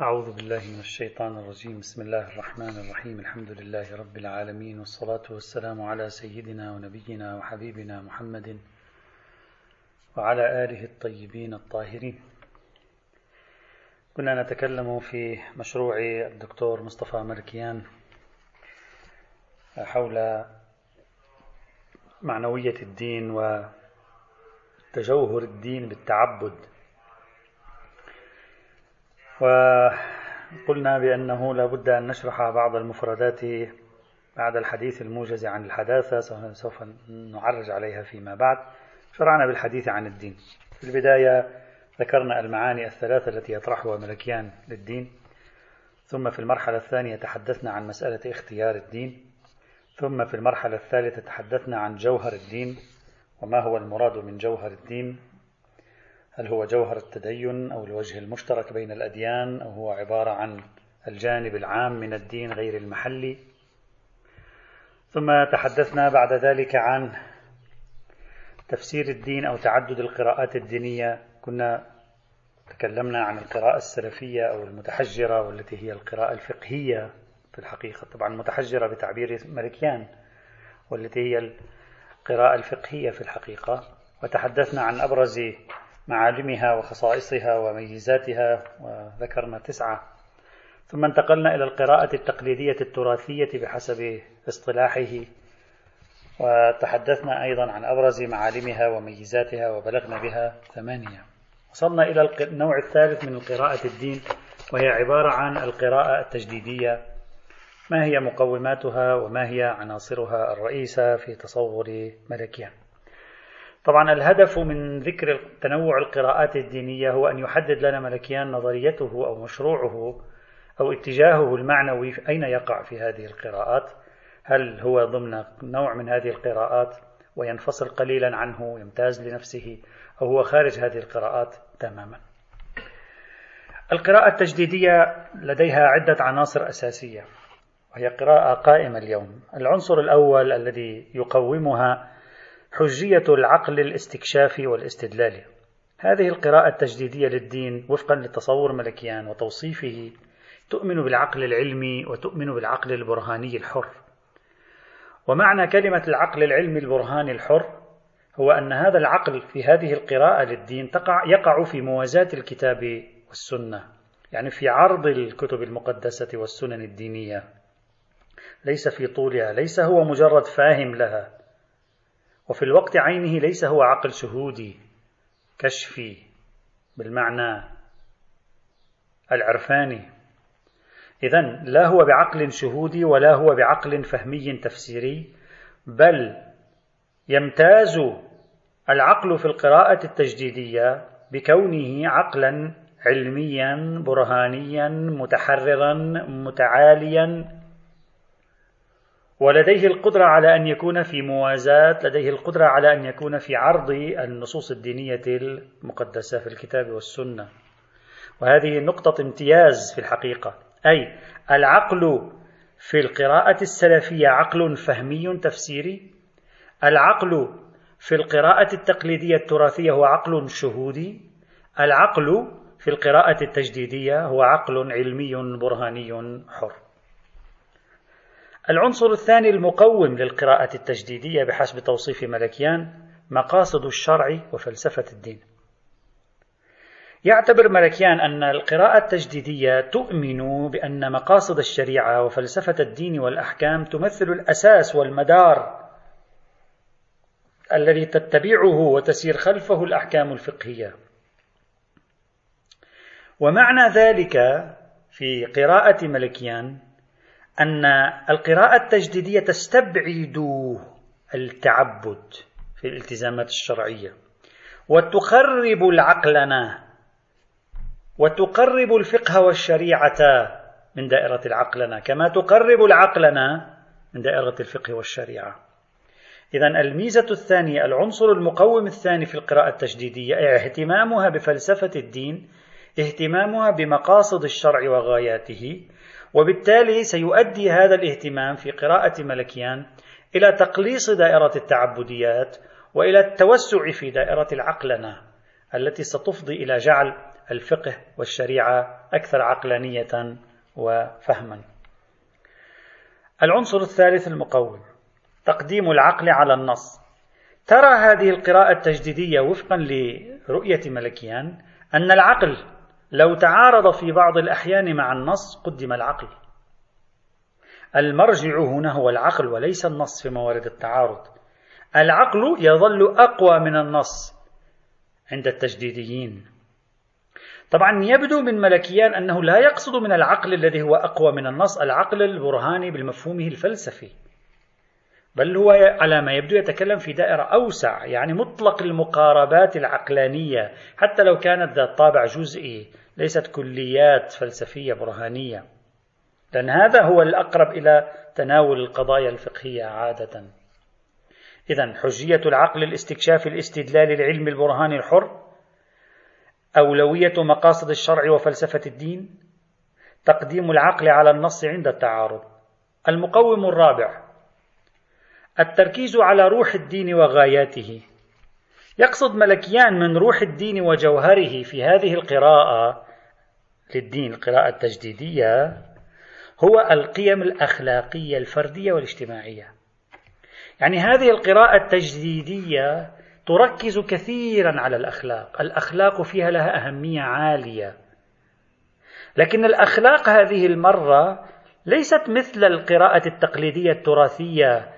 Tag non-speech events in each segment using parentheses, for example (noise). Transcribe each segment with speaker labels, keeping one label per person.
Speaker 1: أعوذ بالله من الشيطان الرجيم. بسم الله الرحمن الرحيم. الحمد لله رب العالمين والصلاة والسلام على سيدنا ونبينا وحبيبنا محمد وعلى آله الطيبين الطاهرين. كنا نتكلم في مشروع الدكتور مصطفى مركيان حول معنوية الدين وتجوهر الدين بالتعبد. وقلنا بأنه لا بد أن نشرح بعض المفردات بعد الحديث الموجز عن الحداثة سوف نعرج عليها فيما بعد. شرعنا بالحديث عن الدين. في البداية ذكرنا المعاني الثلاثة التي يطرحها ملكيان للدين. ثم في المرحلة الثانية تحدثنا عن مسألة اختيار الدين. ثم في المرحلة الثالثة تحدثنا عن جوهر الدين. وما هو المراد من جوهر الدين؟ هل هو جوهر التدين أو الوجه المشترك بين الأديان أو هو عبارة عن الجانب العام من الدين غير المحلي؟ ثم تحدثنا بعد ذلك عن تفسير الدين أو تعدد القراءات الدينية. كنا تكلمنا عن القراءة السلفية أو المتحجرة والتي هي القراءة الفقهية في الحقيقة. طبعا متحجرة بتعبير ملكيان والتي هي القراءة الفقهية في الحقيقة. وتحدثنا عن أبرز معالمها وخصائصها وميزاتها وذكرنا تسعة. ثم انتقلنا إلى القراءة التقليدية التراثية بحسب اصطلاحه وتحدثنا أيضا عن أبرز معالمها وميزاتها وبلغنا بها ثمانية. وصلنا إلى النوع الثالث من القراءة الدين وهي عبارة عن القراءة التجديدية. ما هي مقوماتها وما هي عناصرها الرئيسة في تصور ملكيان طبعا الهدف من ذكر تنوع القراءات الدينية هو أن يحدد لنا ملكيان نظريته أو مشروعه أو اتجاهه المعنوي أين يقع في هذه القراءات. هل هو ضمن نوع من هذه القراءات وينفصل قليلا عنه يمتاز لنفسه أو هو خارج هذه القراءات تماما؟ القراءة التجديدية لديها عدة عناصر أساسية وهي قراءة قائمة اليوم. العنصر الأول الذي يقومها حجية العقل الاستكشافي والاستدلالي هذه القراءة التجديدية للدين وفقا لتصور ملكيان وتوصيفه تؤمن بالعقل العلمي وتؤمن بالعقل البرهاني الحر. ومعنى كلمة العقل العلمي البرهاني الحر هو أن هذا العقل في هذه القراءة للدين تقع يقع في موازاة الكتاب والسنة يعني في عرض الكتب المقدسة والسنن الدينية. ليس في طولها ليس هو مجرد فاهم لها. وفي الوقت عينه ليس هو عقل شهودي كشفي بالمعنى العرفاني. إذا لا هو بعقل شهودي ولا هو بعقل فهمي تفسيري بل يمتاز العقل في القراءة التجديدية بكونه عقلا علميا برهانيا متحررا متعاليا ولديه القدرة على أن يكون في موازاة لديه القدرة على أن يكون في عرض النصوص الدينية المقدسة في الكتاب والسنة. وهذه نقطة امتياز في الحقيقة. أي العقل في القراءة السلفية عقل فهمي تفسيري؟ العقل في القراءة التقليدية التراثية هو عقل شهودي؟ العقل في القراءة التجديدية هو عقل علمي برهاني حر. العنصر الثاني المقوم للقراءة التجديدية بحسب توصيف ملكيان مقاصد الشرع وفلسفة الدين. يعتبر ملكيان أن القراءة التجديدية تؤمن بأن مقاصد الشريعة وفلسفة الدين والأحكام تمثل الأساس والمدار الذي تتبعه وتسير خلفه الأحكام الفقهية. ومعنى ذلك في قراءة ملكيان أن القراءة التجديدية تستبعد التعبد في الالتزامات الشرعية وتخرب العقلنا وتقرب الفقه والشريعة من دائرة العقلنا كما تقرب العقلنا من دائرة الفقه والشريعة. إذا الميزة الثانية العنصر المقوم الثاني في القراءة التجديدية اهتمامها بفلسفة الدين اهتمامها بمقاصد الشرع وغاياته وبالتالي سيؤدي هذا الاهتمام في قراءة ملكيان إلى تقليص دائرة التعبديات وإلى التوسع في دائرة العقلنة التي ستفضي إلى جعل الفقه والشريعة أكثر عقلانية وفهما. العنصر الثالث المقوم تقديم العقل على النص. ترى هذه القراءة التجديدية وفقا لرؤية ملكيان أن العقل لو تعارض في بعض الأحيان مع النص قدم العقل. المرجع هنا هو العقل وليس النص في موارد التعارض. العقل يظل أقوى من النص عند التجديديين طبعا يبدو من ملكيان أنه لا يقصد من العقل الذي هو أقوى من النص العقل البرهاني بمفهومه الفلسفي بل هو على ما يبدو يتكلم في دائرة أوسع يعني مطلق المقاربات العقلانية حتى لو كانت ذات طابع جزئي ليست كليات فلسفية برهانية. لأن هذا هو الأقرب إلى تناول القضايا الفقهية عادة. إذا حجية العقل الاستكشاف الاستدلال العلم البرهاني الحر أولوية مقاصد الشرع وفلسفة الدين تقديم العقل على النص عند التعارض. المقوم الرابع التركيز على روح الدين وغاياته. يقصد ملكيان من روح الدين وجوهره في هذه القراءة للدين القراءة التجديدية هو القيم الأخلاقية الفردية والاجتماعية. يعني هذه القراءة التجديدية تركز كثيرا على الأخلاق. الأخلاق فيها لها أهمية عالية. لكن الأخلاق هذه المرة ليست مثل القراءة التقليدية التراثية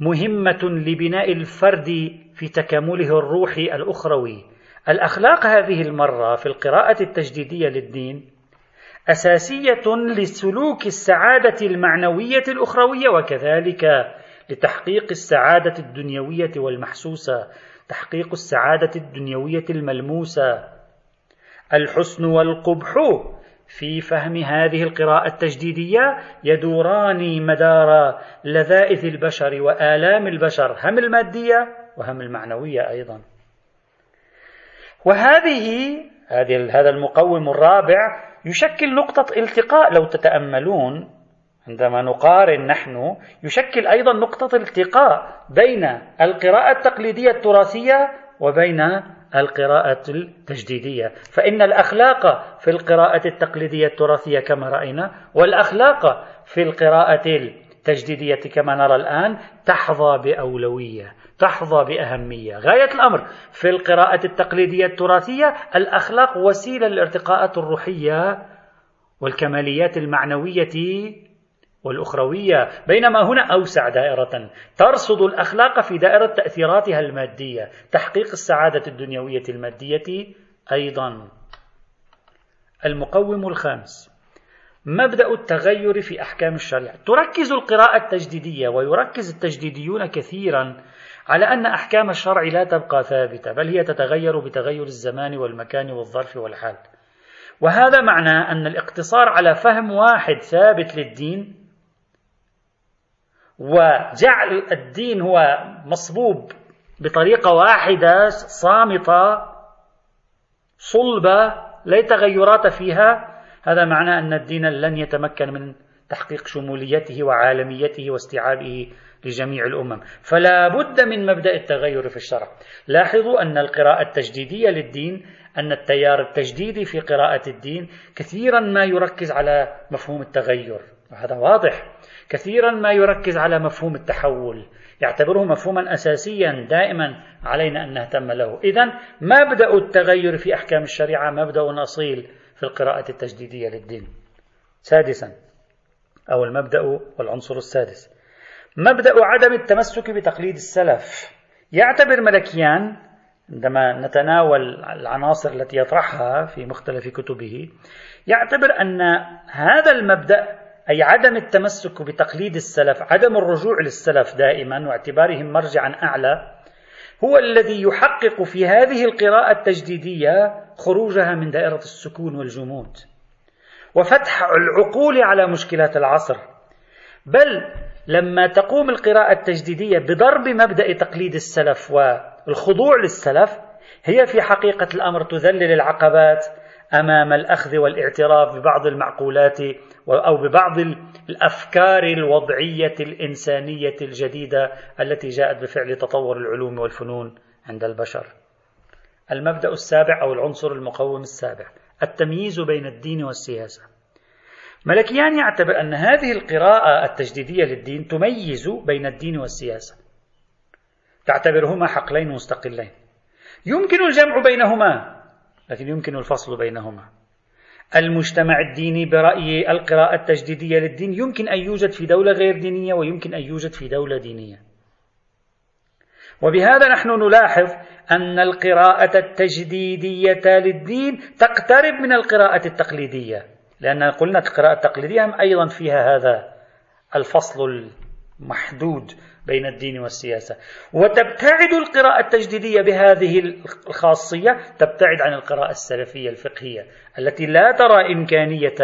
Speaker 1: مهمة لبناء الفرد في تكامله الروحي الأخروي الأخلاق هذه المرة في القراءة التجديدية للدين أساسية لسلوك السعادة المعنوية الأخروية وكذلك لتحقيق السعادة الدنيوية والمحسوسة، تحقيق السعادة الدنيوية الملموسة. الحسن والقبح في فهم هذه القراءة التجديدية يدوران مدار لذائذ البشر وآلام البشر هم المادية وهم المعنوية أيضا. وهذه هذا المقوم الرابع يشكل نقطة التقاء لو تتأملون عندما نقارن نحن يشكل أيضا نقطة التقاء بين القراءة التقليدية التراثية وبين القراءة التجديدية. فإن الأخلاق في القراءة التقليدية التراثية كما رأينا والأخلاق في القراءة التجديدية كما نرى الآن تحظى بأولوية تحظى بأهمية. غاية الأمر في القراءة التقليدية التراثية الأخلاق وسيلة للارتقاءات الروحية والكماليات المعنوية والأخروية بينما هنا أوسع دائرة. ترصد الأخلاق في دائرة تأثيراتها المادية تحقيق السعادة الدنيوية المادية أيضا. المقوم الخامس مبدأ التغير في أحكام الشريعة. تركز القراءة التجديدية ويركز التجديديون كثيرا على أن أحكام الشرع لا تبقى ثابتة بل هي تتغير بتغير الزمان والمكان والظرف والحال. وهذا معناه أن الاقتصار على فهم واحد ثابت للدين وجعل الدين هو مصبوب بطريقة واحدة صامتة صلبة لا تغيرات فيها. هذا معناه أن الدين لن يتمكن من تحقيق شموليته وعالميته واستيعابه لجميع الأمم. فلا بد من مبدأ التغير في الشرع. لاحظوا أن القراءة التجديدية للدين أن التيار التجديدي في قراءة الدين كثيرا ما يركز على مفهوم التغير. وهذا واضح. كثيرا ما يركز على مفهوم التحول يعتبره مفهوما اساسيا دائما علينا أن نهتم له. اذا مبدا التغير في أحكام الشريعة؟ مبدا اصيل في القراءة التجديدية للدين؟ سادسا أو المبدأ والعنصر السادس. مبدأ عدم التمسك بتقليد السلف. يعتبر ملكيان عندما نتناول العناصر التي يطرحها في مختلف كتبه يعتبر أن هذا المبدأ أي عدم التمسك بتقليد السلف عدم الرجوع للسلف دائما واعتبارهم مرجعا أعلى هو الذي يحقق في هذه القراءة التجديدية خروجها من دائرة السكون والجمود وفتح العقول على مشكلات العصر. بل لما تقوم القراءة التجديدية بضرب مبدأ تقليد السلف والخضوع للسلف هي في حقيقة الأمر تذلل العقبات أمام الأخذ والاعتراف ببعض المعقولات أو ببعض الأفكار الوضعية الإنسانية الجديدة التي جاءت بفعل تطور العلوم والفنون عند البشر. المبدأ السابع أو العنصر المقوم السابع التمييز بين الدين والسياسة. ملكيان يعتبر أن هذه القراءة التجديدية للدين تميز بين الدين والسياسة. تعتبرهما حقلين مستقلين. يمكن الجمع بينهما لكن يمكن الفصل بينهما. المجتمع الديني برأي القراءة التجديدية للدين يمكن أن يوجد في دولة غير دينية ويمكن أن يوجد في دولة دينية. وبهذا نحن نلاحظ أن القراءة التجديدية للدين تقترب من القراءة التقليدية. لأن قلنا القراءة التقليدية أيضا فيها هذا الفصل المحدود بين الدين والسياسة. وتبتعد القراءة التجديدية بهذه الخاصية تبتعد عن القراءة السلفية الفقهية التي لا ترى إمكانية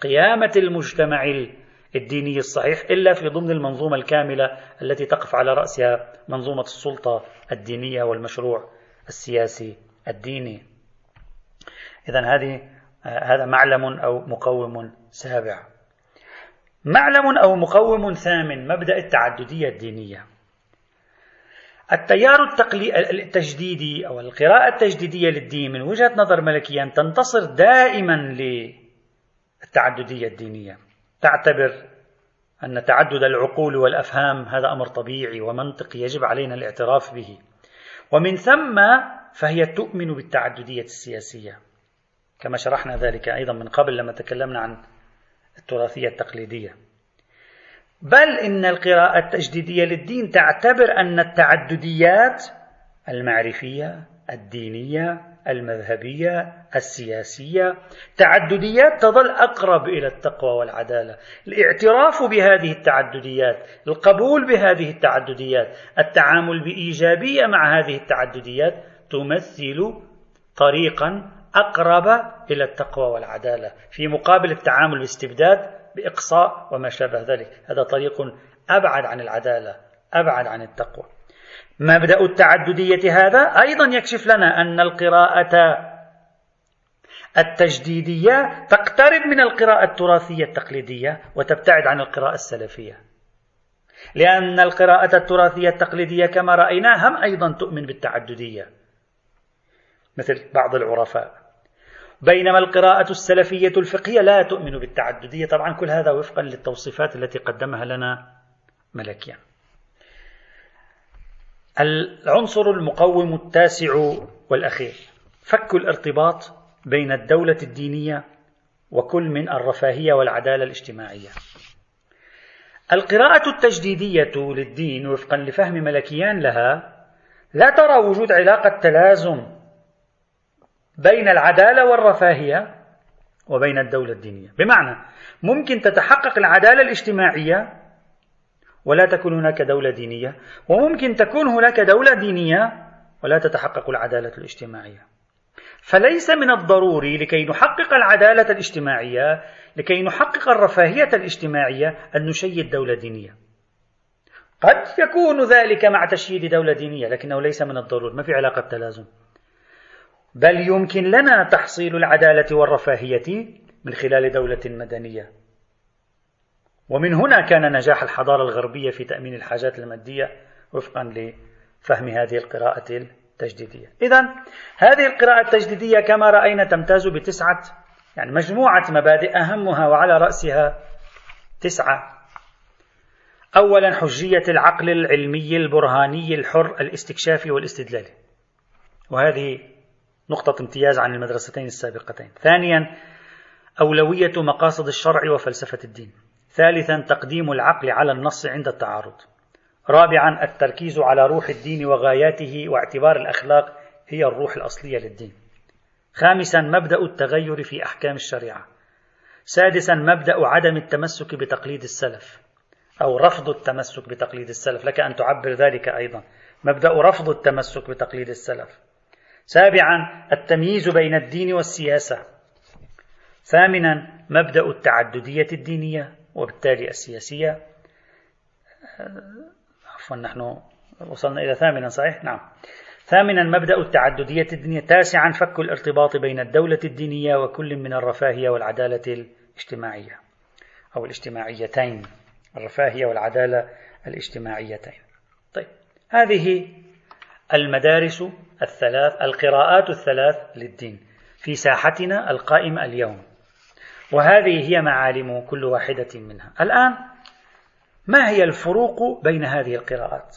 Speaker 1: قيامة المجتمع الديني الصحيح إلا في ضمن المنظومة الكاملة التي تقف على رأسها منظومة السلطة الدينية والمشروع السياسي الديني. إذا هذه هذا معلم أو مقوم سابع. معلم أو مقوم ثامن مبدأ التعددية الدينية. التيار التجديدي أو القراءة التجديدية للدين من وجهة نظر ملكيان تنتصر دائما للتعددية الدينية. تعتبر أن تعدد العقول والأفهام هذا أمر طبيعي ومنطقي يجب علينا الاعتراف به. ومن ثم فهي تؤمن بالتعددية السياسية. كما شرحنا ذلك أيضا من قبل لما تكلمنا عن التراثية التقليدية. بل إن القراءة التجديدية للدين تعتبر أن التعدديات المعرفية الدينية المذهبية السياسية تعدديات تظل أقرب إلى التقوى والعدالة. الاعتراف بهذه التعدديات القبول بهذه التعدديات التعامل بإيجابية مع هذه التعدديات تمثل طريقا أقرب إلى التقوى والعدالة في مقابل التعامل باستبداد بإقصاء وما شابه ذلك. هذا طريق أبعد عن العدالة أبعد عن التقوى. مبدأ التعددية هذا أيضا يكشف لنا أن القراءة التجديدية تقترب من القراءة التراثية التقليدية وتبتعد عن القراءة السلفية. لأن القراءة التراثية التقليدية كما رأينا هم أيضا تؤمن بالتعددية. مثل بعض العرفاء. بينما القراءة السلفية الفقهية لا تؤمن بالتعددية. طبعا كل هذا وفقا للتوصيفات التي قدمها لنا ملكيا. العنصر المقوم التاسع والأخير. فك الارتباط بين الدولة الدينية وكل من الرفاهية والعدالة الاجتماعية. القراءة التجديدية للدين وفقا لفهم ملكيان لها لا ترى وجود علاقة تلازم بين العدالة والرفاهية وبين الدولة الدينية. بمعنى ممكن تتحقق العدالة الاجتماعية ولا تكون هناك دولة دينية وممكن تكون هناك دولة دينية ولا تتحقق العدالة الاجتماعية. فليس من الضروري لكي نحقق العدالة الاجتماعية لكي نحقق الرفاهية الاجتماعية أن نشيد دولة دينية. قد يكون ذلك مع تشييد دولة دينية لكنه ليس من الضروري ما في علاقة تلازم بل يمكن لنا تحصيل العدالة والرفاهية من خلال دولة مدنية. ومن هنا كان نجاح الحضارة الغربية في تأمين الحاجات المادية وفقا لفهم هذه القراءة التجديدية. إذا هذه القراءة التجديدية كما رأينا تمتاز بتسعة يعني مجموعة مبادئ أهمها وعلى رأسها تسعة. أولا حجية العقل العلمي البرهاني الحر الاستكشافي والاستدلالي. وهذه نقطة امتياز عن المدرستين السابقتين. ثانيا أولوية مقاصد الشرع وفلسفة الدين. ثالثا تقديم العقل على النص عند التعارض. رابعا التركيز على روح الدين وغاياته واعتبار الأخلاق هي الروح الأصلية للدين. خامسا مبدأ التغير في أحكام الشريعة. سادسا مبدأ عدم التمسك بتقليد السلف أو رفض التمسك بتقليد السلف، لك أن تعبر ذلك أيضا. مبدأ رفض التمسك بتقليد السلف. سابعا التمييز بين الدين والسياسة. ثامنا مبدأ التعددية الدينية وبالتالي السياسية. عفوا نحن وصلنا إلى ثامنا صحيح؟ نعم. ثامنا مبدأ التعددية الدينية. تاسعا فك الارتباط بين الدولة الدينية وكل من الرفاهية والعدالة الاجتماعية أو الاجتماعيتين. الرفاهية والعدالة الاجتماعيتين. طيب هذه المدارس الثلاث القراءات الثلاث للدين في ساحتنا القائمة اليوم. وهذه هي معالم كل واحدة منها. الآن ما هي الفروق بين هذه القراءات؟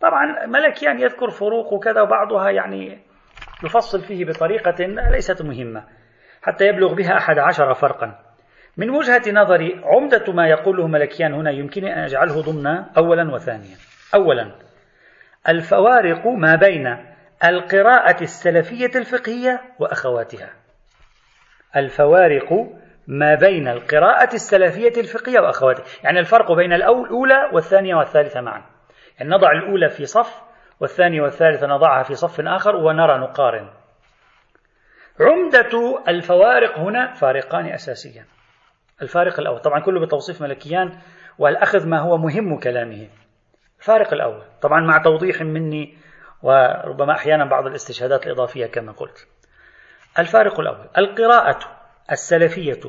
Speaker 1: طبعا ملكيان يذكر فروق وكذا وبعضها يعني يفصل فيه بطريقة ليست مهمة حتى يبلغ بها أحد عشر فرقا. من وجهة نظري عمدة ما يقوله ملكيان هنا يمكن أن أجعله ضمن أولا وثانيا. أولا الفوارق ما بين القراءة السلفية الفقهية وأخواتها. الفوارق ما بين القراءة السلفية الفقهية وأخواتها. يعني الفرق بين الأولى والثانية والثالثة معا. يعني نضع الأولى في صف والثانية والثالثة نضعها في صف آخر ونرى نقارن. عمدة الفوارق هنا فارقان أساسيا الفارق الأول طبعا كله بتوصيف ملكيان والأخذ ما هو مهم كلامه. الفارق الأول طبعا مع توضيح مني وربما أحيانا بعض الاستشهادات الإضافية كما قلت الفارق الأول القراءة السلفية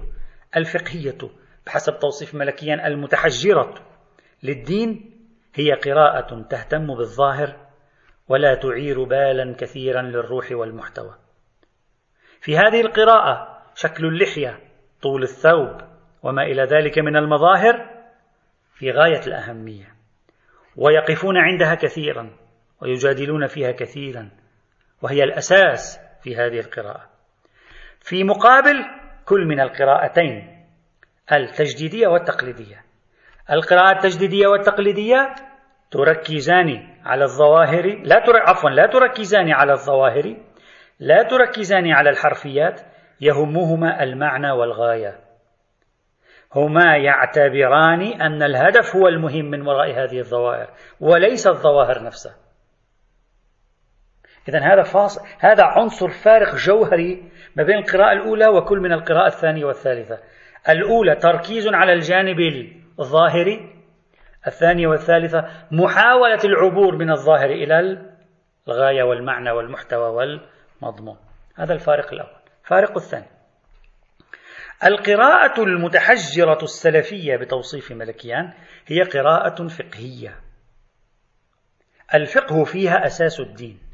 Speaker 1: الفقهية بحسب توصيف ملكيان المتحجرة للدين هي قراءة تهتم بالظاهر ولا تعير بالا كثيرا للروح والمحتوى. في هذه القراءة شكل اللحية، طول الثوب، وما إلى ذلك من المظاهر في غاية الأهمية. ويقفون عندها كثيرا ويجادلون فيها كثيرا وهي الأساس في هذه القراءة. في مقابل كل من القراءتين التجديدية والتقليدية. القراءة التجديدية والتقليدية تركزان على الظواهر لا تر... عفوا لا تركزان على الظواهر لا تركزان على الحرفيات يهمهما المعنى والغاية هما يعتبران أن الهدف هو المهم من وراء هذه الظواهر وليس الظواهر نفسها إذا هذا فاصل هذا عنصر فارق جوهري ما بين القراءة الأولى وكل من القراءة الثانية والثالثة. الأولى تركيز على الجانب الظاهري الثانية والثالثة محاولة العبور من الظاهر إلى الغاية والمعنى والمحتوى والمضمون. هذا الفارق الأول. الفارق الثاني. القراءة المتحجرة السلفية بتوصيف ملكيان هي قراءة فقهية. الفقه فيها أساس الدين.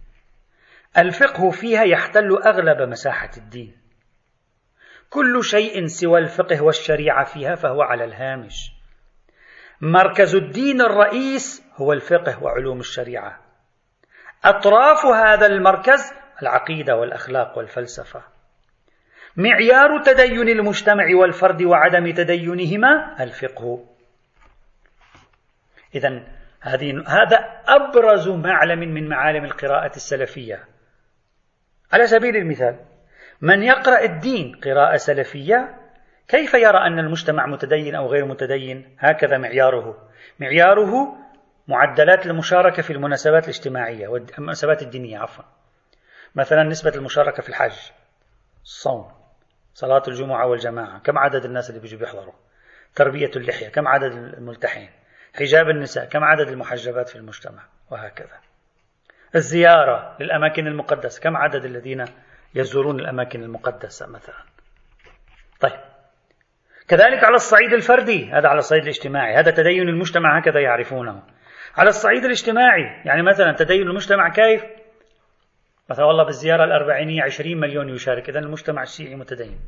Speaker 1: الفقه فيها يحتل أغلب مساحة الدين. كل شيء سوى الفقه والشريعة فيها فهو على الهامش. مركز الدين الرئيس هو الفقه وعلوم الشريعة. أطراف هذا المركز العقيدة والأخلاق والفلسفة. معيار تدين المجتمع والفرد وعدم تدينهما الفقه. هذه هذا أبرز معلم من معالم القراءة السلفية. على سبيل المثال من يقرأ الدين قراءة سلفية كيف يرى أن المجتمع متدين أو غير متدين؟ هكذا معياره. معياره معدلات المشاركة في المناسبات الاجتماعية والمناسبات الدينية عفوا. مثلا نسبة المشاركة في الحج الصوم صلاة الجمعة والجماعة كم عدد الناس اللي بيجوا بيحضروا؟ تربية اللحية كم عدد الملتحين؟ حجاب النساء كم عدد المحجبات في المجتمع؟ وهكذا. الزيارة للأماكن المقدسة. كم عدد الذين يزورون الأماكن المقدسة مثلا؟ طيب. كذلك على الصعيد الفردي هذا على الصعيد الاجتماعي. هذا تدين المجتمع هكذا يعرفونه. على الصعيد الاجتماعي يعني مثلا تدين المجتمع كيف؟ مثلا والله بالزيارة الأربعينية 20 مليون يشارك. إذا المجتمع الشيعي متدين.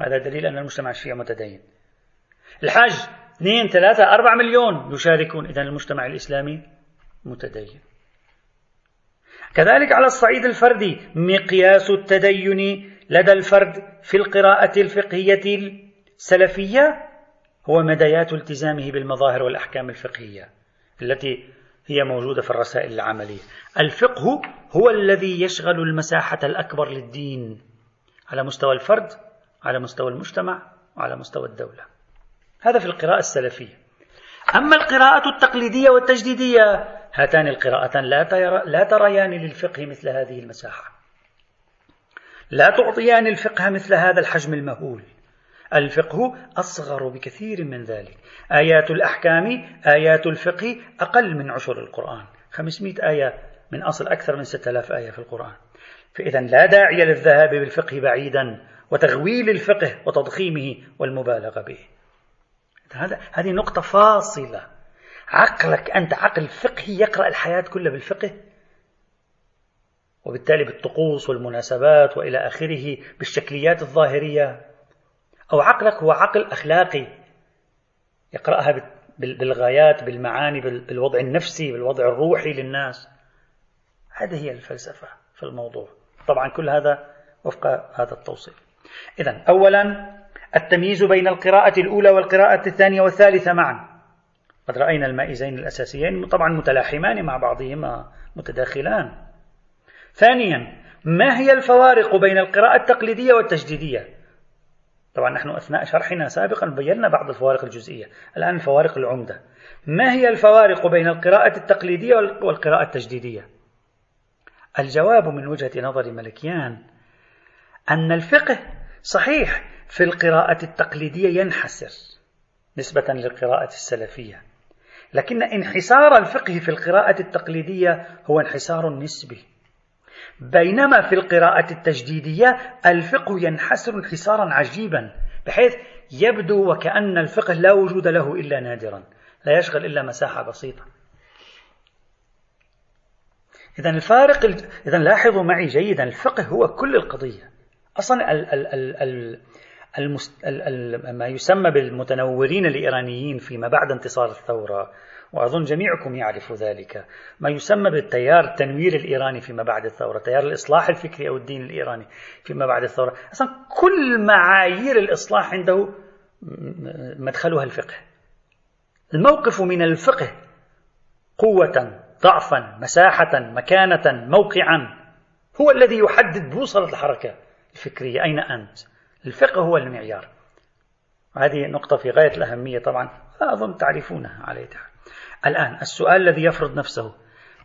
Speaker 1: هذا دليل أن المجتمع الشيعي متدين. الحج 2 3 4 مليون يشاركون. إذا المجتمع الإسلامي متدين. كذلك على الصعيد الفردي مقياس التدين لدى الفرد في القراءة الفقهية السلفية هو مديات التزامه بالمظاهر والأحكام الفقهية التي هي موجودة في الرسائل العملية. الفقه هو الذي يشغل المساحة الأكبر للدين على مستوى الفرد على مستوى المجتمع وعلى مستوى الدولة. هذا في القراءة السلفية. أما القراءة التقليدية والتجديدية هاتان القراءتان لا, لا تريان للفقه مثل هذه المساحة. لا تعطيان الفقه مثل هذا الحجم المهول. الفقه أصغر بكثير من ذلك. آيات الأحكام آيات الفقه أقل من عشر القرآن. 500 آية من أصل أكثر من 6000 آية في القرآن. فإذا لا داعي للذهاب بالفقه بعيدا وتغويل الفقه وتضخيمه والمبالغة به. هذا هذه نقطة فاصلة. عقلك أنت عقل فقهي يقرأ الحياة كلها بالفقه؟ وبالتالي بالطقوس والمناسبات وإلى آخره بالشكليات الظاهرية. أو عقلك هو عقل أخلاقي يقرأها بالغايات بالمعاني بالوضع النفسي بالوضع الروحي للناس. هذه هي الفلسفة في الموضوع. طبعا كل هذا وفق هذا التوصيف اذا اولا التمييز بين القراءة الأولى والقراءة الثانية والثالثة معا. قد رأينا المائزين الأساسيين طبعا متلاحمان مع بعضهما متداخلان. ثانيا ما هي الفوارق بين القراءة التقليدية والتجديدية؟ طبعا نحن أثناء شرحنا سابقا بينا بعض الفوارق الجزئية. الآن الفوارق العمدة. ما هي الفوارق بين القراءة التقليدية والقراءة التجديدية؟ الجواب من وجهة نظر ملكيان أن الفقه صحيح في القراءة التقليدية ينحسر نسبة للقراءة السلفية. لكن انحسار الفقه في القراءة التقليدية هو انحسار نسبي. بينما في القراءة التجديدية الفقه ينحسر انحسارا عجيبا بحيث يبدو وكأن الفقه لا وجود له إلا نادرا لا يشغل إلا مساحة بسيطة. إذا الفارق إذا لاحظوا معي جيدا الفقه هو كل القضية. أصلا ال ال ال المست... ال... ال... ما يسمى بالمتنورين الإيرانيين فيما بعد انتصار الثورة وأظن جميعكم يعرف ذلك. ما يسمى بالتيار التنوير الإيراني فيما بعد الثورة تيار الإصلاح الفكري أو الدين الإيراني فيما بعد الثورة. أصلا كل معايير الإصلاح عنده مدخلها الفقه. الموقف من الفقه قوة ضعفا مساحة مكانة موقعا هو الذي يحدد بوصلة الحركة الفكرية. أين أنت؟ الفقه هو المعيار. هذه نقطة في غاية الأهمية طبعا أظن تعرفونها على الآن السؤال الذي يفرض نفسه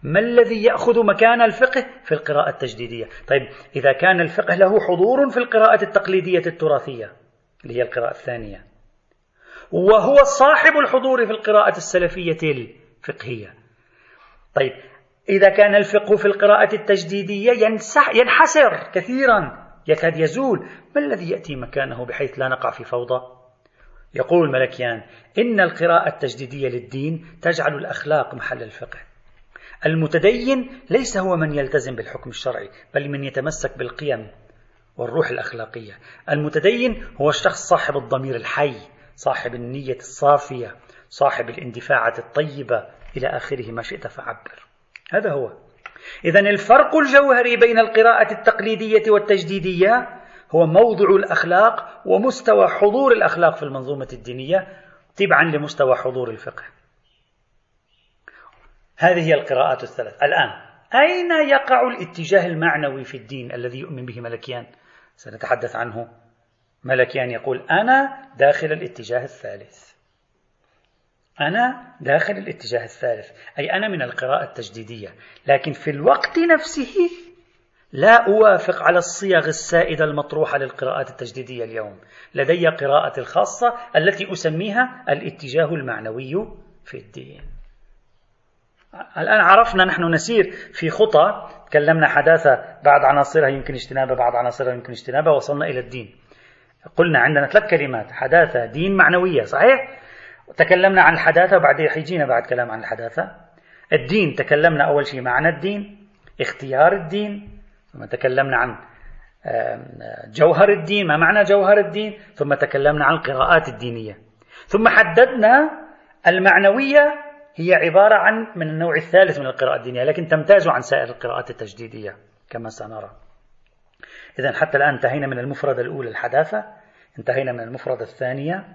Speaker 1: ما الذي يأخذ مكان الفقه في القراءة التجديدية؟ طيب إذا كان الفقه له حضور في القراءة التقليدية التراثية اللي هي القراءة الثانية وهو صاحب الحضور في القراءة السلفية الفقهية. طيب إذا كان الفقه في القراءة التجديدية ينحسر كثيرا. يكاد يزول. ما الذي يأتي مكانه بحيث لا نقع في فوضى؟ يقول ملكيان إن القراءة التجديدية للدين تجعل الأخلاق محل الفقه. المتدين ليس هو من يلتزم بالحكم الشرعي بل من يتمسك بالقيم والروح الأخلاقية. المتدين هو الشخص صاحب الضمير الحي صاحب النية الصافية صاحب الاندفاعة الطيبة إلى آخره ما شئت فعبر. هذا هو. إذا الفرق الجوهري بين القراءة التقليدية والتجديدية هو موضع الأخلاق ومستوى حضور الأخلاق في المنظومة الدينية تبعا لمستوى حضور الفقه. هذه هي القراءات الثلاث. الآن أين يقع الاتجاه المعنوي في الدين الذي يؤمن به ملكيان؟ سنتحدث عنه. ملكيان يقول أنا داخل الاتجاه الثالث. أنا داخل الاتجاه الثالث أي أنا من القراءة التجديدية لكن في الوقت نفسه لا أوافق على الصيغ السائدة المطروحة للقراءات التجديدية اليوم. لدي قراءة الخاصة التي أسميها الاتجاه المعنوي في الدين. الآن عرفنا نحن نسير في خطى تكلمنا حداثة بعد عناصرها يمكن اجتنابها بعد عناصرها يمكن اجتنابها وصلنا إلى الدين. قلنا عندنا ثلاث كلمات حداثة دين معنوية صحيح؟ تكلمنا عن الحداثة وبعدين حيجينا بعد كلام عن الحداثة. الدين تكلمنا أول شيء معنى الدين اختيار الدين ثم تكلمنا عن جوهر الدين ما معنى جوهر الدين؟ ثم تكلمنا عن القراءات الدينية. ثم حددنا المعنوية هي عبارة عن من النوع الثالث من القراءة الدينية لكن تمتاز عن سائر القراءات التجديدية كما سنرى. إذا حتى الآن انتهينا من المفردة الأولى الحداثة. انتهينا من المفردة الثانية.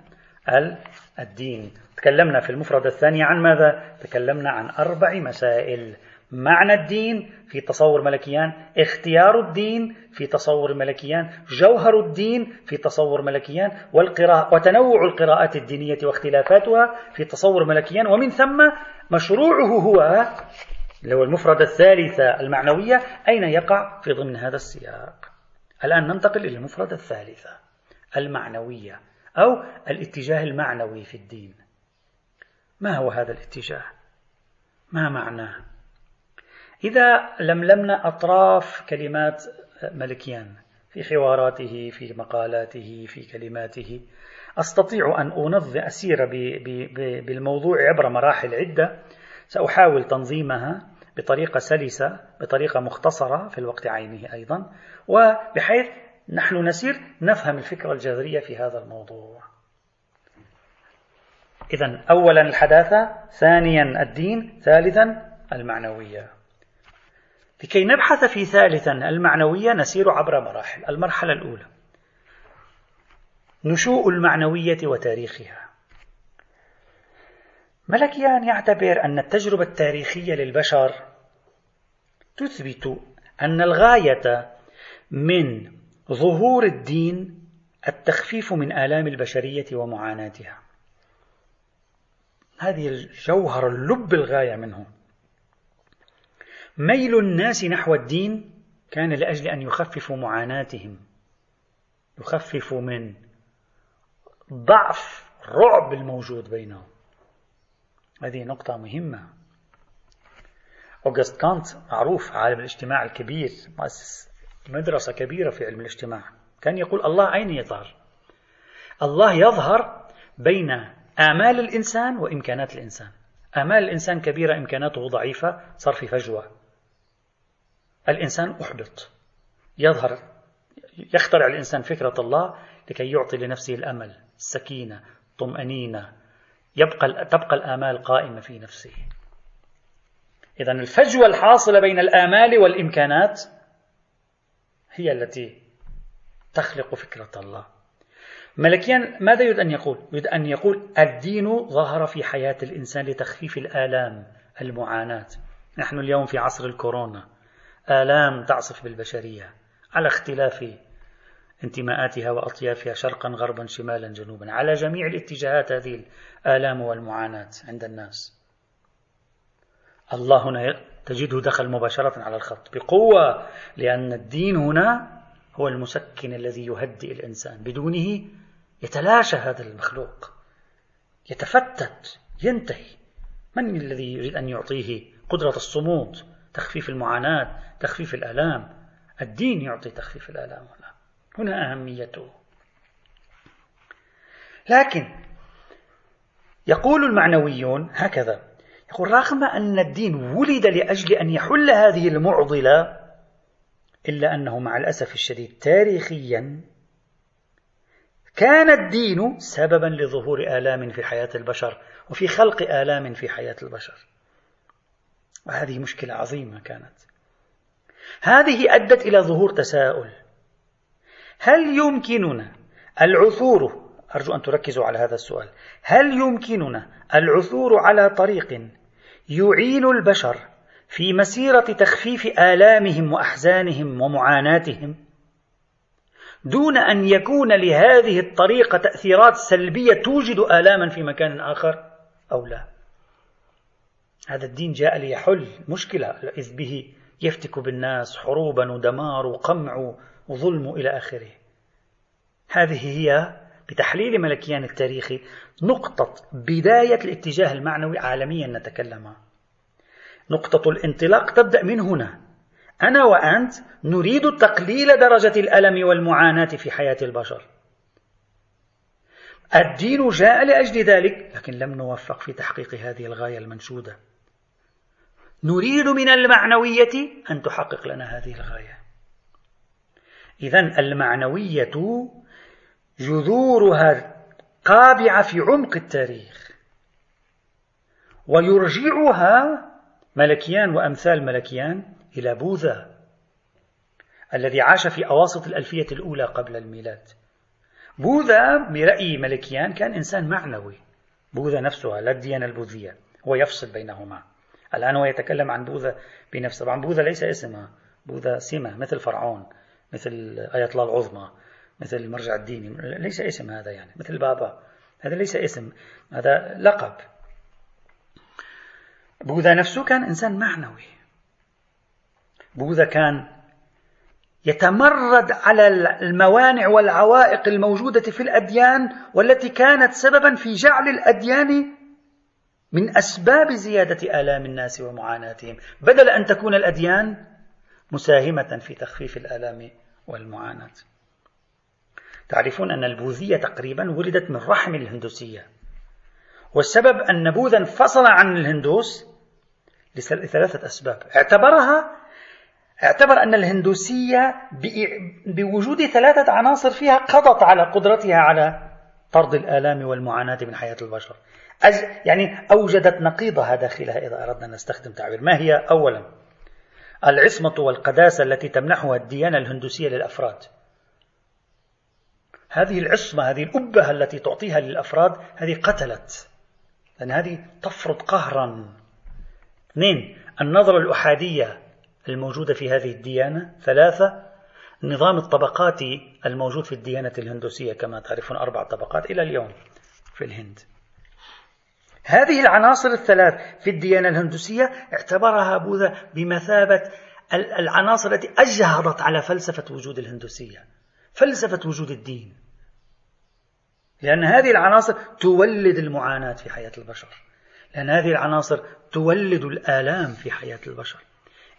Speaker 1: الدين. تكلمنا في المفردة الثانية عن ماذا؟ تكلمنا عن أربع مسائل. معنى الدين في تصور ملكيان اختيار الدين في تصور ملكيان جوهر الدين في تصور ملكيان والقراءة وتنوع القراءات الدينية واختلافاتها في تصور ملكيان. ومن ثم مشروعه هو اللي هو المفردة الثالثة المعنوية أين يقع في ضمن هذا السياق؟ الآن ننتقل إلى المفردة الثالثة المعنوية. أو الاتجاه المعنوي في الدين. ما هو هذا الاتجاه؟ ما معناه؟ إذا لملمنا أطراف كلمات ملكيان في حواراته في مقالاته في كلماته أستطيع أن أنظم أسير بالموضوع عبر مراحل عدة. سأحاول تنظيمها بطريقة سلسة بطريقة مختصرة في الوقت عينه أيضا وبحيث نحن نسير نفهم الفكرة الجذرية في هذا الموضوع. إذا أولا الحداثة ثانيا الدين ثالثا المعنوية. لكي نبحث في ثالثا المعنوية نسير عبر مراحل. المرحلة الأولى. نشوء المعنوية وتاريخها. ملكيان يعتبر أن التجربة التاريخية للبشر تثبت أن الغاية من ظهور الدين التخفيف من آلام البشرية ومعاناتها. هذه الجوهر اللب الغاية منه. ميل الناس نحو الدين كان لأجل أن يخففوا معاناتهم يخففوا من ضعف الرعب الموجود بينهم. هذه نقطة مهمة. أوغست كانت معروف عالم الاجتماع الكبير مؤسس مدرسة كبيرة في علم الاجتماع. كان يقول الله أين يظهر. الله يظهر بين آمال الإنسان وإمكانات الإنسان. آمال الإنسان كبيرة إمكاناته ضعيفة صار في فجوة. الإنسان أحبط. يظهر يخترع الإنسان فكرة الله لكي يعطي لنفسه الأمل السكينة الطمأنينة. يبقى تبقى الآمال قائمة في نفسه. إذا الفجوة الحاصلة بين الآمال والإمكانات هي التي تخلق فكرة الله. ملكيا ماذا يريد أن يقول؟ يريد أن يقول الدين ظهر في حياة الإنسان لتخفيف الآلام المعاناة. نحن اليوم في عصر الكورونا. آلام تعصف بالبشرية. على اختلاف انتماءاتها وأطيافها شرقا غربا شمالا جنوبا. على جميع الاتجاهات هذه الآلام والمعاناة عند الناس. الله هنا تجده دخل مباشرة على الخط بقوة لأن الدين هنا هو المسكن الذي يهدئ الإنسان. بدونه يتلاشى هذا المخلوق. يتفتت ينتهي. من الذي يريد أن يعطيه قدرة الصمود تخفيف المعاناة تخفيف الآلام؟ الدين يعطي تخفيف الآلام هنا. هنا أهميته. لكن يقول المعنويون هكذا. يقول رغم أن الدين ولد لأجل أن يحل هذه المعضلة إلا أنه مع الأسف الشديد تاريخيا كان الدين سببا لظهور آلام في حياة البشر وفي خلق آلام في حياة البشر. وهذه مشكلة عظيمة كانت. هذه أدت إلى ظهور تساؤل. هل يمكننا العثور أرجو أن تركزوا على هذا السؤال هل يمكننا العثور على طريق يعين البشر في مسيرة تخفيف آلامهم وأحزانهم ومعاناتهم دون أن يكون لهذه الطريقة تأثيرات سلبية توجد آلاما في مكان آخر أو لا. هذا الدين جاء ليحل مشكلة إذ به يفتك بالناس حروبا ودمار وقمع وظلم إلى آخره. هذه هي بتحليل ملكيان التاريخي نقطة بداية الاتجاه المعنوي عالميا نتكلم نقطة الانطلاق تبدأ من هنا. أنا وأنت نريد تقليل درجة الألم والمعاناة في حياة البشر. الدين جاء لأجل ذلك لكن لم نوفق في تحقيق هذه الغاية المنشودة. نريد من المعنوية أن تحقق لنا هذه الغاية. إذا المعنوية جذورها قابعة في عمق التاريخ. ويرجعها ملكيان وأمثال ملكيان إلى بوذا الذي عاش في أواسط الألفية الأولى قبل الميلاد. بوذا برأي ملكيان كان إنسان معنوي. بوذا نفسها لا الديانة البوذية هو يفصل بينهما. الآن هو يتكلم عن بوذا بنفسه. طبعا بوذا ليس اسمها بوذا سمة مثل فرعون مثل آية الله العظمى. مثل المرجع الديني. ليس اسم هذا يعني مثل بابا. هذا ليس اسم هذا لقب. بوذا نفسه كان إنسان معنوي. بوذا كان يتمرد على الموانع والعوائق الموجودة في الأديان والتي كانت سببا في جعل الأديان من أسباب زيادة آلام الناس ومعاناتهم. بدل أن تكون الأديان مساهمة في تخفيف الآلام والمعاناة. تعرفون أن البوذية تقريبا ولدت من رحم الهندوسية. والسبب أن بوذا انفصل عن الهندوس لثلاثة أسباب. اعتبرها اعتبر أن الهندوسية بوجود ثلاثة عناصر فيها قضت على قدرتها على طرد الآلام والمعاناة من حياة البشر. يعني أوجدت نقيضها داخلها إذا أردنا أن نستخدم تعبير. ما هي؟ أولا العصمة والقداسة التي تمنحها الديانة الهندوسية للأفراد. هذه العصمة هذه الأبهة التي تعطيها للأفراد هذه قتلت. لأن هذه تفرض قهرا. اثنين النظرة الأحادية الموجودة في هذه الديانة. ثلاثة النظام الطبقاتي الموجود في الديانة الهندوسية كما تعرفون أربع طبقات إلى اليوم في الهند. هذه العناصر الثلاث في الديانة الهندوسية اعتبرها بوذا بمثابة العناصر التي أجهضت على فلسفة وجود الهندوسية فلسفة وجود الدين. لأن هذه العناصر تولد المعاناة في حياة البشر. لأن هذه العناصر تولد الآلام في حياة البشر.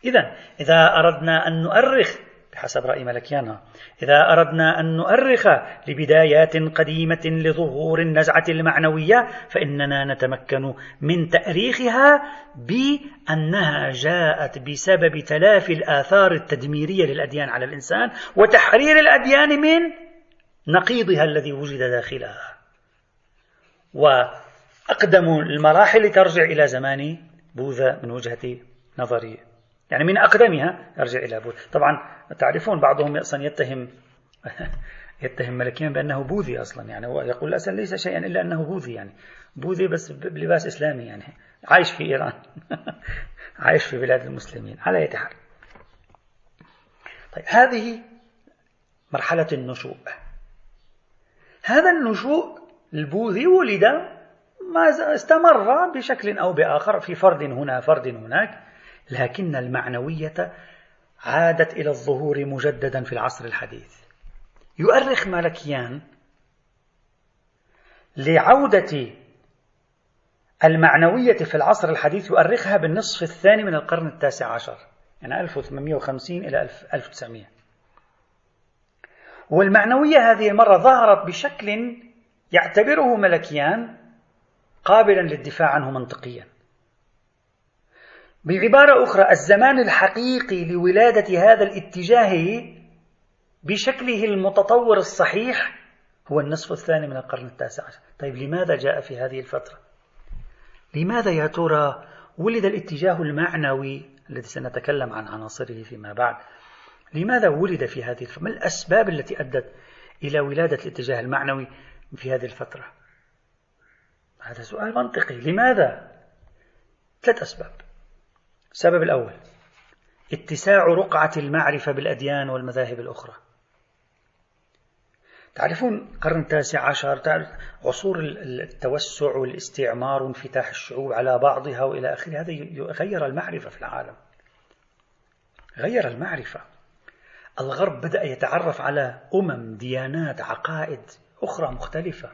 Speaker 1: إذا إذا أردنا أن نؤرخ بحسب رأي ملكيانا إذا أردنا أن نؤرخ لبدايات قديمة لظهور النزعة المعنوية فإننا نتمكن من تأريخها بأنها جاءت بسبب تلافي الآثار التدميرية للأديان على الإنسان وتحرير الأديان من نقيضها الذي وجد داخلها. وأقدم المراحل ترجع إلى زمان بوذا من وجهة نظري. يعني من أقدمها يرجع إلى بوذا. طبعا تعرفون بعضهم أصلا يتهم (laughs) يتهم ملكيا بأنه بوذي أصلا. يعني هو يقول الأسد ليس شيئا إلا أنه بوذي يعني. بوذي بس بلباس إسلامي يعني. عايش في إيران. (laughs) عايش في بلاد المسلمين. على أي حال. طيب هذه مرحلة النشوء. هذا النشوء البوذي ولد ما استمر بشكل أو بآخر في فرد هنا فرد هناك لكن المعنوية عادت إلى الظهور مجددا في العصر الحديث. يؤرخ مالكيان لعودة المعنوية في العصر الحديث يؤرخها بالنصف الثاني من القرن التاسع عشر يعني 1850 إلى 1900 والمعنوية هذه المرة ظهرت بشكل يعتبره ملكيان قابلا للدفاع عنه منطقيا. بعبارة أخرى الزمان الحقيقي لولادة هذا الاتجاه بشكله المتطور الصحيح هو النصف الثاني من القرن التاسع عشر. طيب لماذا جاء في هذه الفترة؟ لماذا يا ترى ولد الاتجاه المعنوي الذي سنتكلم عن عناصره فيما بعد؟ لماذا ولد في هذه الفترة ما الأسباب التي أدت إلى ولادة الاتجاه المعنوي في هذه الفترة؟ هذا سؤال منطقي. لماذا؟ ثلاث أسباب. السبب الأول اتساع رقعة المعرفة بالأديان والمذاهب الأخرى. تعرفون القرن التاسع عشر عصور التوسع والاستعمار وانفتاح الشعوب على بعضها وإلى آخره هذا غير المعرفة في العالم. غير المعرفة. الغرب بدأ يتعرف على أمم، ديانات، عقائد أخرى مختلفة.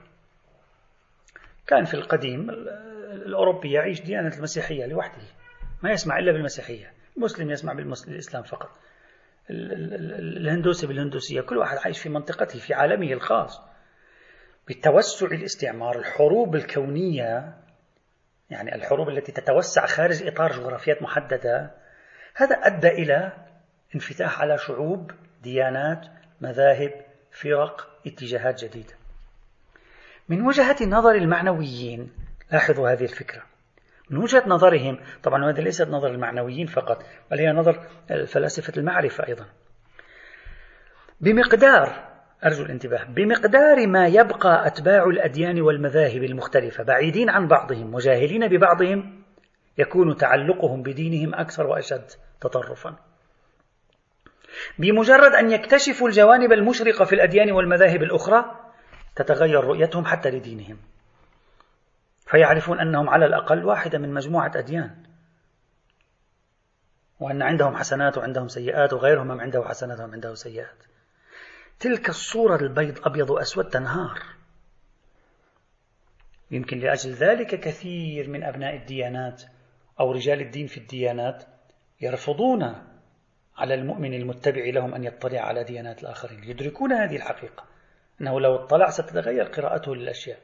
Speaker 1: كان في القديم الأوروبي يعيش ديانة المسيحية لوحده. ما يسمع إلا بالمسيحية المسلم يسمع بالإسلام فقط الهندوسي بالهندوسية كل واحد عايش في منطقته في عالمه الخاص بتوسع الاستعمار الحروب الكونية يعني الحروب التي تتوسع خارج إطار جغرافيات محددة هذا أدى إلى انفتاح على شعوب ديانات مذاهب فرق اتجاهات جديدة. من وجهة نظر المعنويين لاحظوا هذه الفكرة. من وجهة نظرهم طبعا هذه ليست نظر المعنويين فقط بل هي نظر فلاسفة المعرفة أيضا. بمقدار أرجو الانتباه بمقدار ما يبقى أتباع الأديان والمذاهب المختلفة بعيدين عن بعضهم وجاهلين ببعضهم يكون تعلقهم بدينهم أكثر وأشد تطرفا. بمجرد أن يكتشفوا الجوانب المشرقة في الأديان والمذاهب الأخرى تتغير رؤيتهم حتى لدينهم. فيعرفون أنهم على الأقل واحدة من مجموعة أديان. وأن عندهم حسنات وعندهم سيئات وغيرهم من عنده حسنات ومن عنده سيئات. تلك الصورة البيض أبيض وأسود تنهار. يمكن لأجل ذلك كثير من أبناء الديانات أو رجال الدين في الديانات يرفضون على المؤمن المتبع لهم أن يطلع على ديانات الآخرين يدركون هذه الحقيقة أنه لو اطلع ستتغير قراءته للأشياء.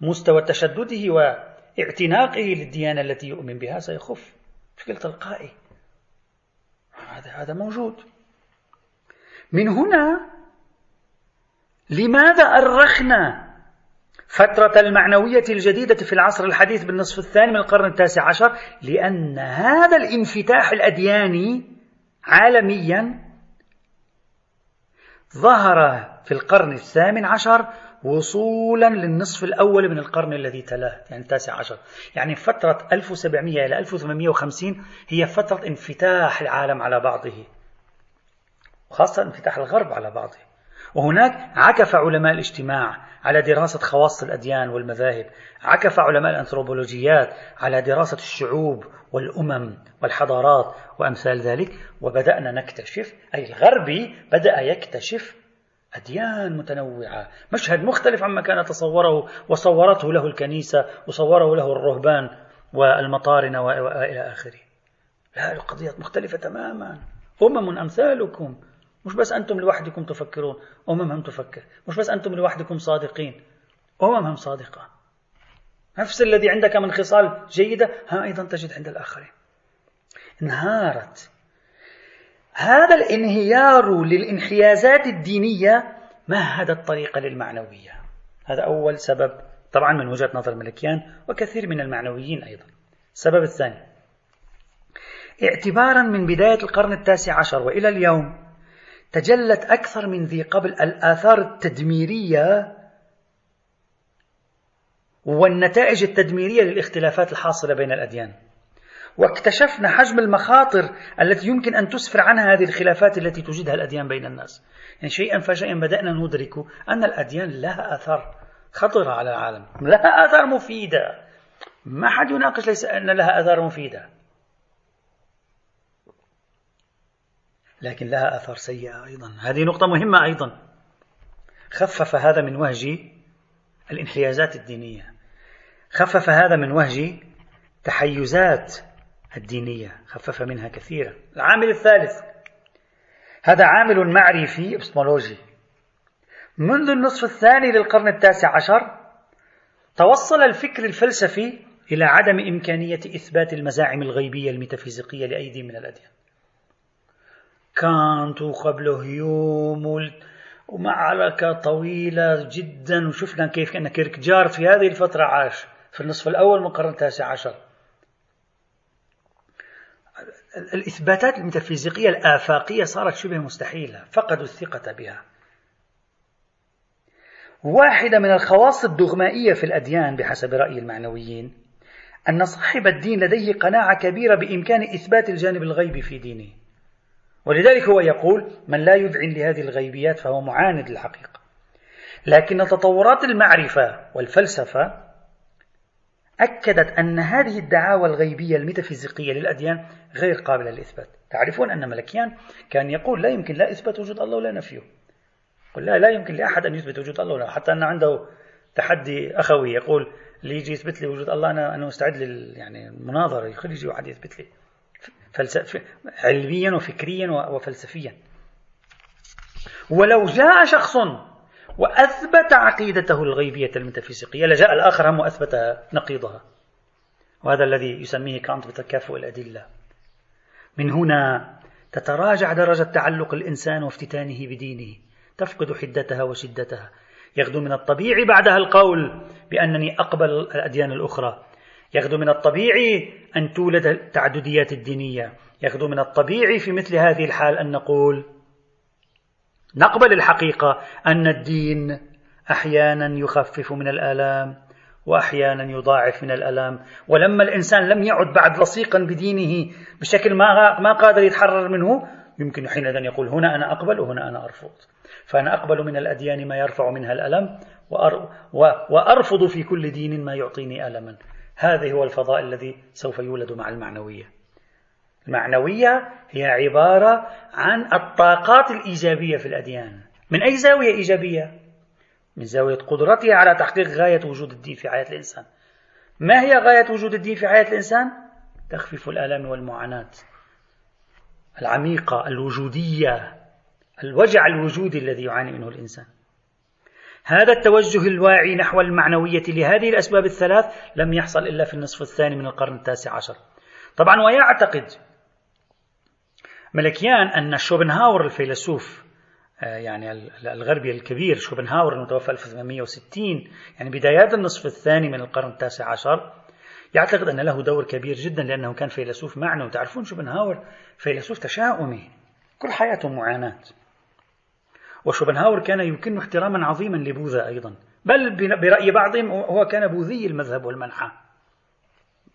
Speaker 1: مستوى تشدده واعتناقه للديانة التي يؤمن بها سيخف بشكل تلقائي. هذا هذا موجود. من هنا لماذا أرخنا فترة المعنوية الجديدة في العصر الحديث بالنصف الثاني من القرن التاسع عشر؟ لأن هذا الانفتاح الأدياني عالميا ظهر في القرن الثامن عشر وصولا للنصف الأول من القرن الذي تلاه يعني التاسع عشر. يعني فترة 1700 إلى 1850 هي فترة انفتاح العالم على بعضه. وخاصة انفتاح الغرب على بعضه. وهناك عكف علماء الاجتماع على دراسة خواص الأديان والمذاهب. عكف علماء الأنثروبولوجيات على دراسة الشعوب والأمم والحضارات وأمثال ذلك وبدأنا نكتشف أي الغربي بدأ يكتشف أديان متنوعة مشهد مختلف عما كان تصوره وصورته له الكنيسة وصوره له الرهبان والمطارنة وإلى آخره. لا القضية مختلفة تماما. أمم أمثالكم. مش بس أنتم لوحدكم تفكرون أممهم تفكر. مش بس أنتم لوحدكم صادقين أممهم صادقة. نفس الذي عندك من خصال جيدة ها أيضا تجد عند الآخرين. انهارت. هذا الانهيار للانحيازات الدينية مهد الطريق للمعنوية. هذا أول سبب طبعا من وجهة نظر ملكيان وكثير من المعنويين أيضا. السبب الثاني اعتبارا من بداية القرن التاسع عشر وإلى اليوم تجلت أكثر من ذي قبل الآثار التدميرية والنتائج التدميرية للاختلافات الحاصلة بين الأديان. واكتشفنا حجم المخاطر التي يمكن أن تسفر عنها هذه الخلافات التي توجدها الأديان بين الناس. يعني شيئا فشيئا بدأنا ندرك أن الأديان لها آثار خطرة على العالم لها آثار مفيدة. ما حد يناقش ليس أن لها آثار مفيدة. لكن لها آثار سيئة أيضا. هذه نقطة مهمة أيضا. خفف هذا من وهج الانحيازات الدينية. خفف هذا من وهج تحيزات الدينية. خفف منها كثيرا. العامل الثالث. هذا عامل معرفي ابستمولوجي منذ النصف الثاني للقرن التاسع عشر توصل الفكر الفلسفي إلى عدم إمكانية إثبات المزاعم الغيبية الميتافيزيقية لأيدي من الأديان. كانت وقبله هيوم ومعركة طويلة جدا. وشفنا كيف كان كيركجار في هذه الفترة عاش. في النصف الأول من القرن التاسع عشر. الإثباتات الميتافيزيقية الآفاقية صارت شبه مستحيلة. فقدوا الثقة بها. واحدة من الخواص الدغمائية في الأديان بحسب رأي المعنويين أن صاحب الدين لديه قناعة كبيرة بإمكان إثبات الجانب الغيبي في دينه. ولذلك هو يقول من لا يذعن لهذه الغيبيات فهو معاند للحقيقة. لكن تطورات المعرفة والفلسفة أكدت أن هذه الدعاوى الغيبية الميتافيزيقية للأديان غير قابلة للإثبات. تعرفون أن ملكيان كان يقول لا يمكن لا إثبات وجود الله ولا نفيه. قل لا لا يمكن لأحد أن يثبت وجود الله ولا حتى أن عنده تحدي أخوي يقول اللي يجي يثبت لي وجود الله أنا أنا مستعد لل يعني المناظرة يخلي يجي واحد يثبت لي. فلسف... علميا وفكريا وفلسفيا. ولو جاء شخص وأثبت عقيدته الغيبية الميتافيزيقية لجاء الآخر هم وأثبت نقيضها. وهذا الذي يسميه كانت بتكافؤ الأدلة. من هنا تتراجع درجة تعلق الإنسان وافتتانه بدينه. تفقد حدتها وشدتها. يغدو من الطبيعي بعدها القول بأنني أقبل الأديان الأخرى. يغدو من الطبيعي أن تولد التعدديات الدينية. يغدو من الطبيعي في مثل هذه الحال أن نقول نقبل الحقيقة أن الدين أحيانا يخفف من الآلام وأحيانا يضاعف من الألام. ولما الإنسان لم يعد بعد لصيقا بدينه بشكل ما ما قادر يتحرر منه يمكن حينئذ يقول هنا أنا أقبل وهنا أنا أرفض. فأنا أقبل من الأديان ما يرفع منها الألم وأرفض في كل دين ما يعطيني ألما. هذا هو الفضاء الذي سوف يولد مع المعنوية. المعنوية هي عبارة عن الطاقات الإيجابية في الأديان. من أي زاوية إيجابية؟ من زاوية قدرتها على تحقيق غاية وجود الدين في حياة الإنسان. ما هي غاية وجود الدين في حياة الإنسان؟ تخفيف الآلام والمعاناة. العميقة الوجودية الوجع الوجودي الذي يعاني منه الإنسان. هذا التوجه الواعي نحو المعنوية لهذه الأسباب الثلاث لم يحصل إلا في النصف الثاني من القرن التاسع عشر. طبعا ويعتقد ملكيان أن شوبنهاور الفيلسوف آه، يعني الغربي الكبير شوبنهاور المتوفى 1860 يعني بدايات النصف الثاني من القرن التاسع عشر يعتقد أن له دور كبير جدا لأنه كان فيلسوف معنوي تعرفون شوبنهاور فيلسوف تشاؤمي كل حياته معاناة. وشوبنهاور كان يمكن احتراما عظيما لبوذا أيضا بل برأي بعضهم هو كان بوذي المذهب والمنحى.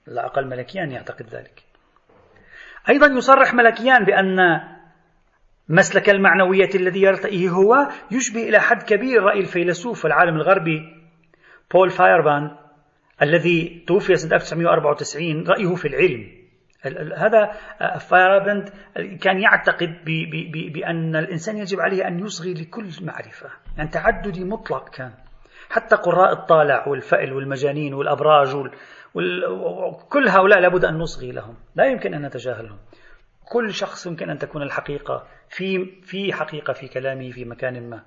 Speaker 1: لا أقل ملكيان يعتقد ذلك. أيضا يصرح ملكيان بأن مسلك المعنوية الذي يرتئيه هو يشبه إلى حد كبير رأي الفيلسوف والعالم الغربي بول فايربان الذي توفي سنة 1994 رأيه في العلم. هذا فايرباند كان يعتقد بأن الإنسان يجب عليه أن يصغي لكل معرفة يعني تعددي مطلق كان. حتى قراء الطالع والفأل والمجانين والأبراج وكل هؤلاء لابد أن نصغي لهم. لا يمكن أن نتجاهلهم. كل شخص يمكن أن تكون الحقيقة في في حقيقة في كلامه في مكان ما.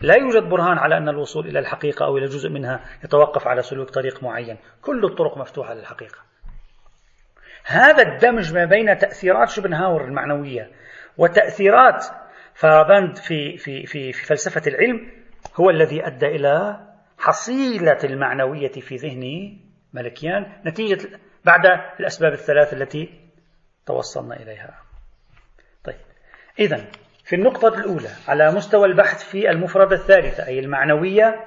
Speaker 1: لا يوجد برهان على أن الوصول إلى الحقيقة أو إلى جزء منها يتوقف على سلوك طريق معين. كل الطرق مفتوحة للحقيقة. هذا الدمج ما بين تأثيرات شوبنهاور المعنوية وتأثيرات فابند في, في, في, في فلسفة العلم هو الذي أدى إلى حصيلة المعنوية في ذهن ملكيان نتيجة بعد الأسباب الثلاث التي توصلنا إليها طيب إذا في النقطة الأولى على مستوى البحث في المفردة الثالثة أي المعنوية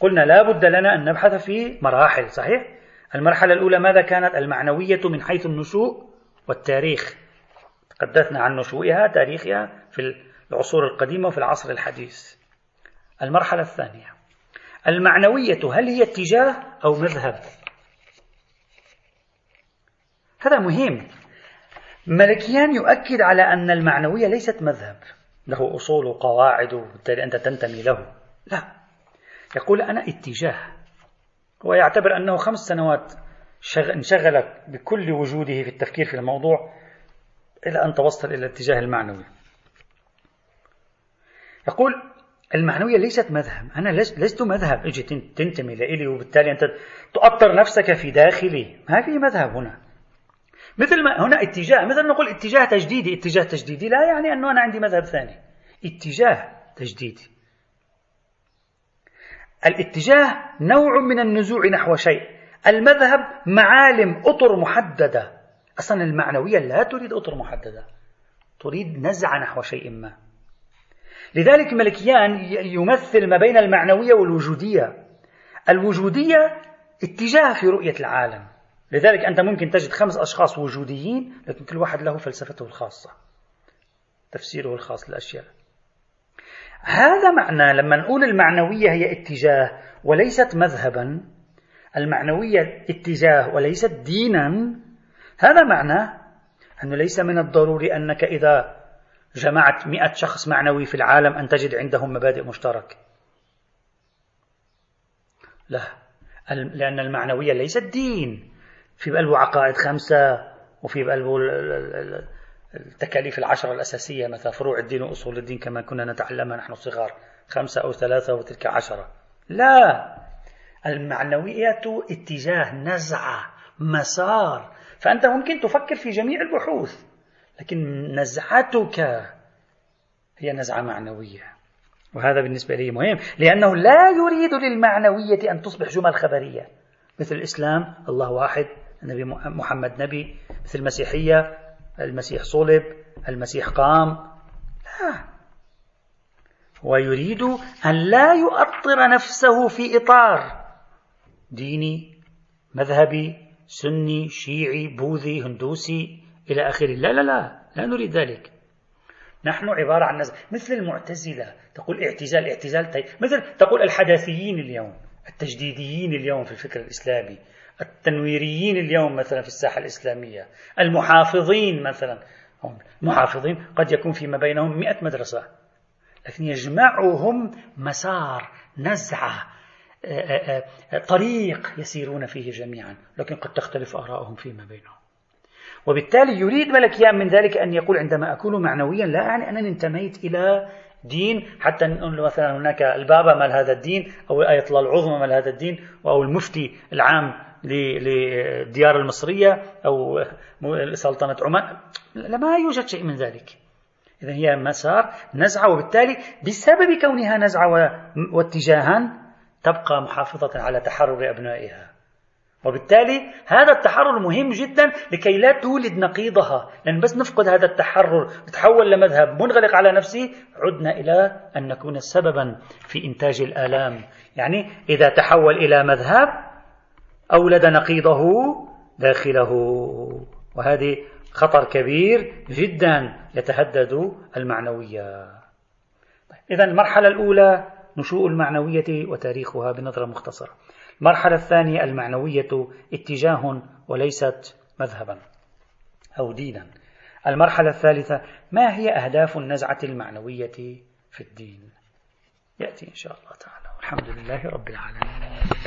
Speaker 1: قلنا لا بد لنا أن نبحث في مراحل صحيح؟ المرحلة الأولى ماذا كانت؟ المعنوية من حيث النشوء والتاريخ. تحدثنا عن نشوئها تاريخها في العصور القديمة وفي العصر الحديث. المرحلة الثانية. المعنوية هل هي اتجاه أو مذهب؟ هذا مهم. ملكيان يؤكد على أن المعنوية ليست مذهب. له أصول وقواعد وبالتالي أنت تنتمي له. لا. يقول أنا اتجاه. هو يعتبر أنه خمس سنوات انشغل بكل وجوده في التفكير في الموضوع إلى أن توصل إلى الاتجاه المعنوي. يقول المعنوية ليست مذهب. أنا لست مذهب. إجي تنتمي لإلي وبالتالي أنت تؤطر نفسك في داخلي. ما في مذهب هنا. مثل ما هنا اتجاه مثل نقول اتجاه تجديدي. اتجاه تجديدي لا يعني أنه أنا عندي مذهب ثاني. اتجاه تجديدي. الاتجاه نوع من النزوع نحو شيء. المذهب معالم أطر محددة. أصلا المعنوية لا تريد أطر محددة. تريد نزعة نحو شيء ما. لذلك ملكيان يمثل ما بين المعنوية والوجودية. الوجودية اتجاه في رؤية العالم. لذلك أنت ممكن تجد خمس أشخاص وجوديين لكن كل واحد له فلسفته الخاصة. تفسيره الخاص للأشياء. هذا معنى لما نقول المعنوية هي اتجاه وليست مذهبا المعنوية اتجاه وليست دينا هذا معنى أنه ليس من الضروري أنك إذا جمعت مئة شخص معنوي في العالم أن تجد عندهم مبادئ مشتركة. لا لأن المعنوية ليست دين. في بقلبه عقائد خمسة وفي بقلبه التكاليف العشرة الأساسية مثلا فروع الدين وأصول الدين كما كنا نتعلمها نحن صغار. خمسة أو ثلاثة وتلك عشرة. لا! المعنوية اتجاه نزعة مسار. فأنت ممكن تفكر في جميع البحوث لكن نزعتك هي نزعة معنوية. وهذا بالنسبة لي مهم لأنه لا يريد للمعنوية أن تصبح جمل خبرية. مثل الإسلام الله واحد النبي محمد نبي. مثل المسيحية المسيح صلب المسيح قام. لا. ويريد أن لا يؤطر نفسه في إطار ديني مذهبي سني شيعي بوذي هندوسي إلى آخره. لا لا لا لا نريد ذلك. نحن عبارة عن نزل مثل المعتزلة تقول اعتزال اعتزال طيب. مثل تقول الحداثيين اليوم التجديديين اليوم في الفكر الإسلامي. التنويريين اليوم مثلا في الساحة الإسلامية المحافظين مثلا هم محافظين قد يكون فيما بينهم مئة مدرسة لكن يجمعهم مسار نزعة آه، آه، آه، طريق يسيرون فيه جميعا لكن قد تختلف آراءهم فيما بينهم. وبالتالي يريد ملكيان من ذلك أن يقول عندما أكون معنويا لا أعني أنني انتميت إلى دين حتى نقول مثلا هناك البابا مال هذا الدين أو الآية الله العظمى مال هذا الدين أو المفتي العام للديار المصرية أو سلطنة عمان. لا ما يوجد شيء من ذلك. إذا هي مسار نزعة وبالتالي بسبب كونها نزعة واتجاها تبقى محافظة على تحرر أبنائها. وبالتالي هذا التحرر مهم جدا لكي لا تولد نقيضها. لأن بس نفقد هذا التحرر تحول لمذهب منغلق على نفسه عدنا إلى أن نكون سببا في إنتاج الآلام. يعني إذا تحول إلى مذهب أولد نقيضه داخله. وهذه خطر كبير جدا يتهدد المعنوية. طيب، إذا المرحلة الأولى نشوء المعنوية وتاريخها بنظرة مختصرة. المرحلة الثانية المعنوية اتجاه وليست مذهبا أو دينا. المرحلة الثالثة ما هي أهداف النزعة المعنوية في الدين؟ يأتي إن شاء الله تعالى. والحمد لله رب العالمين.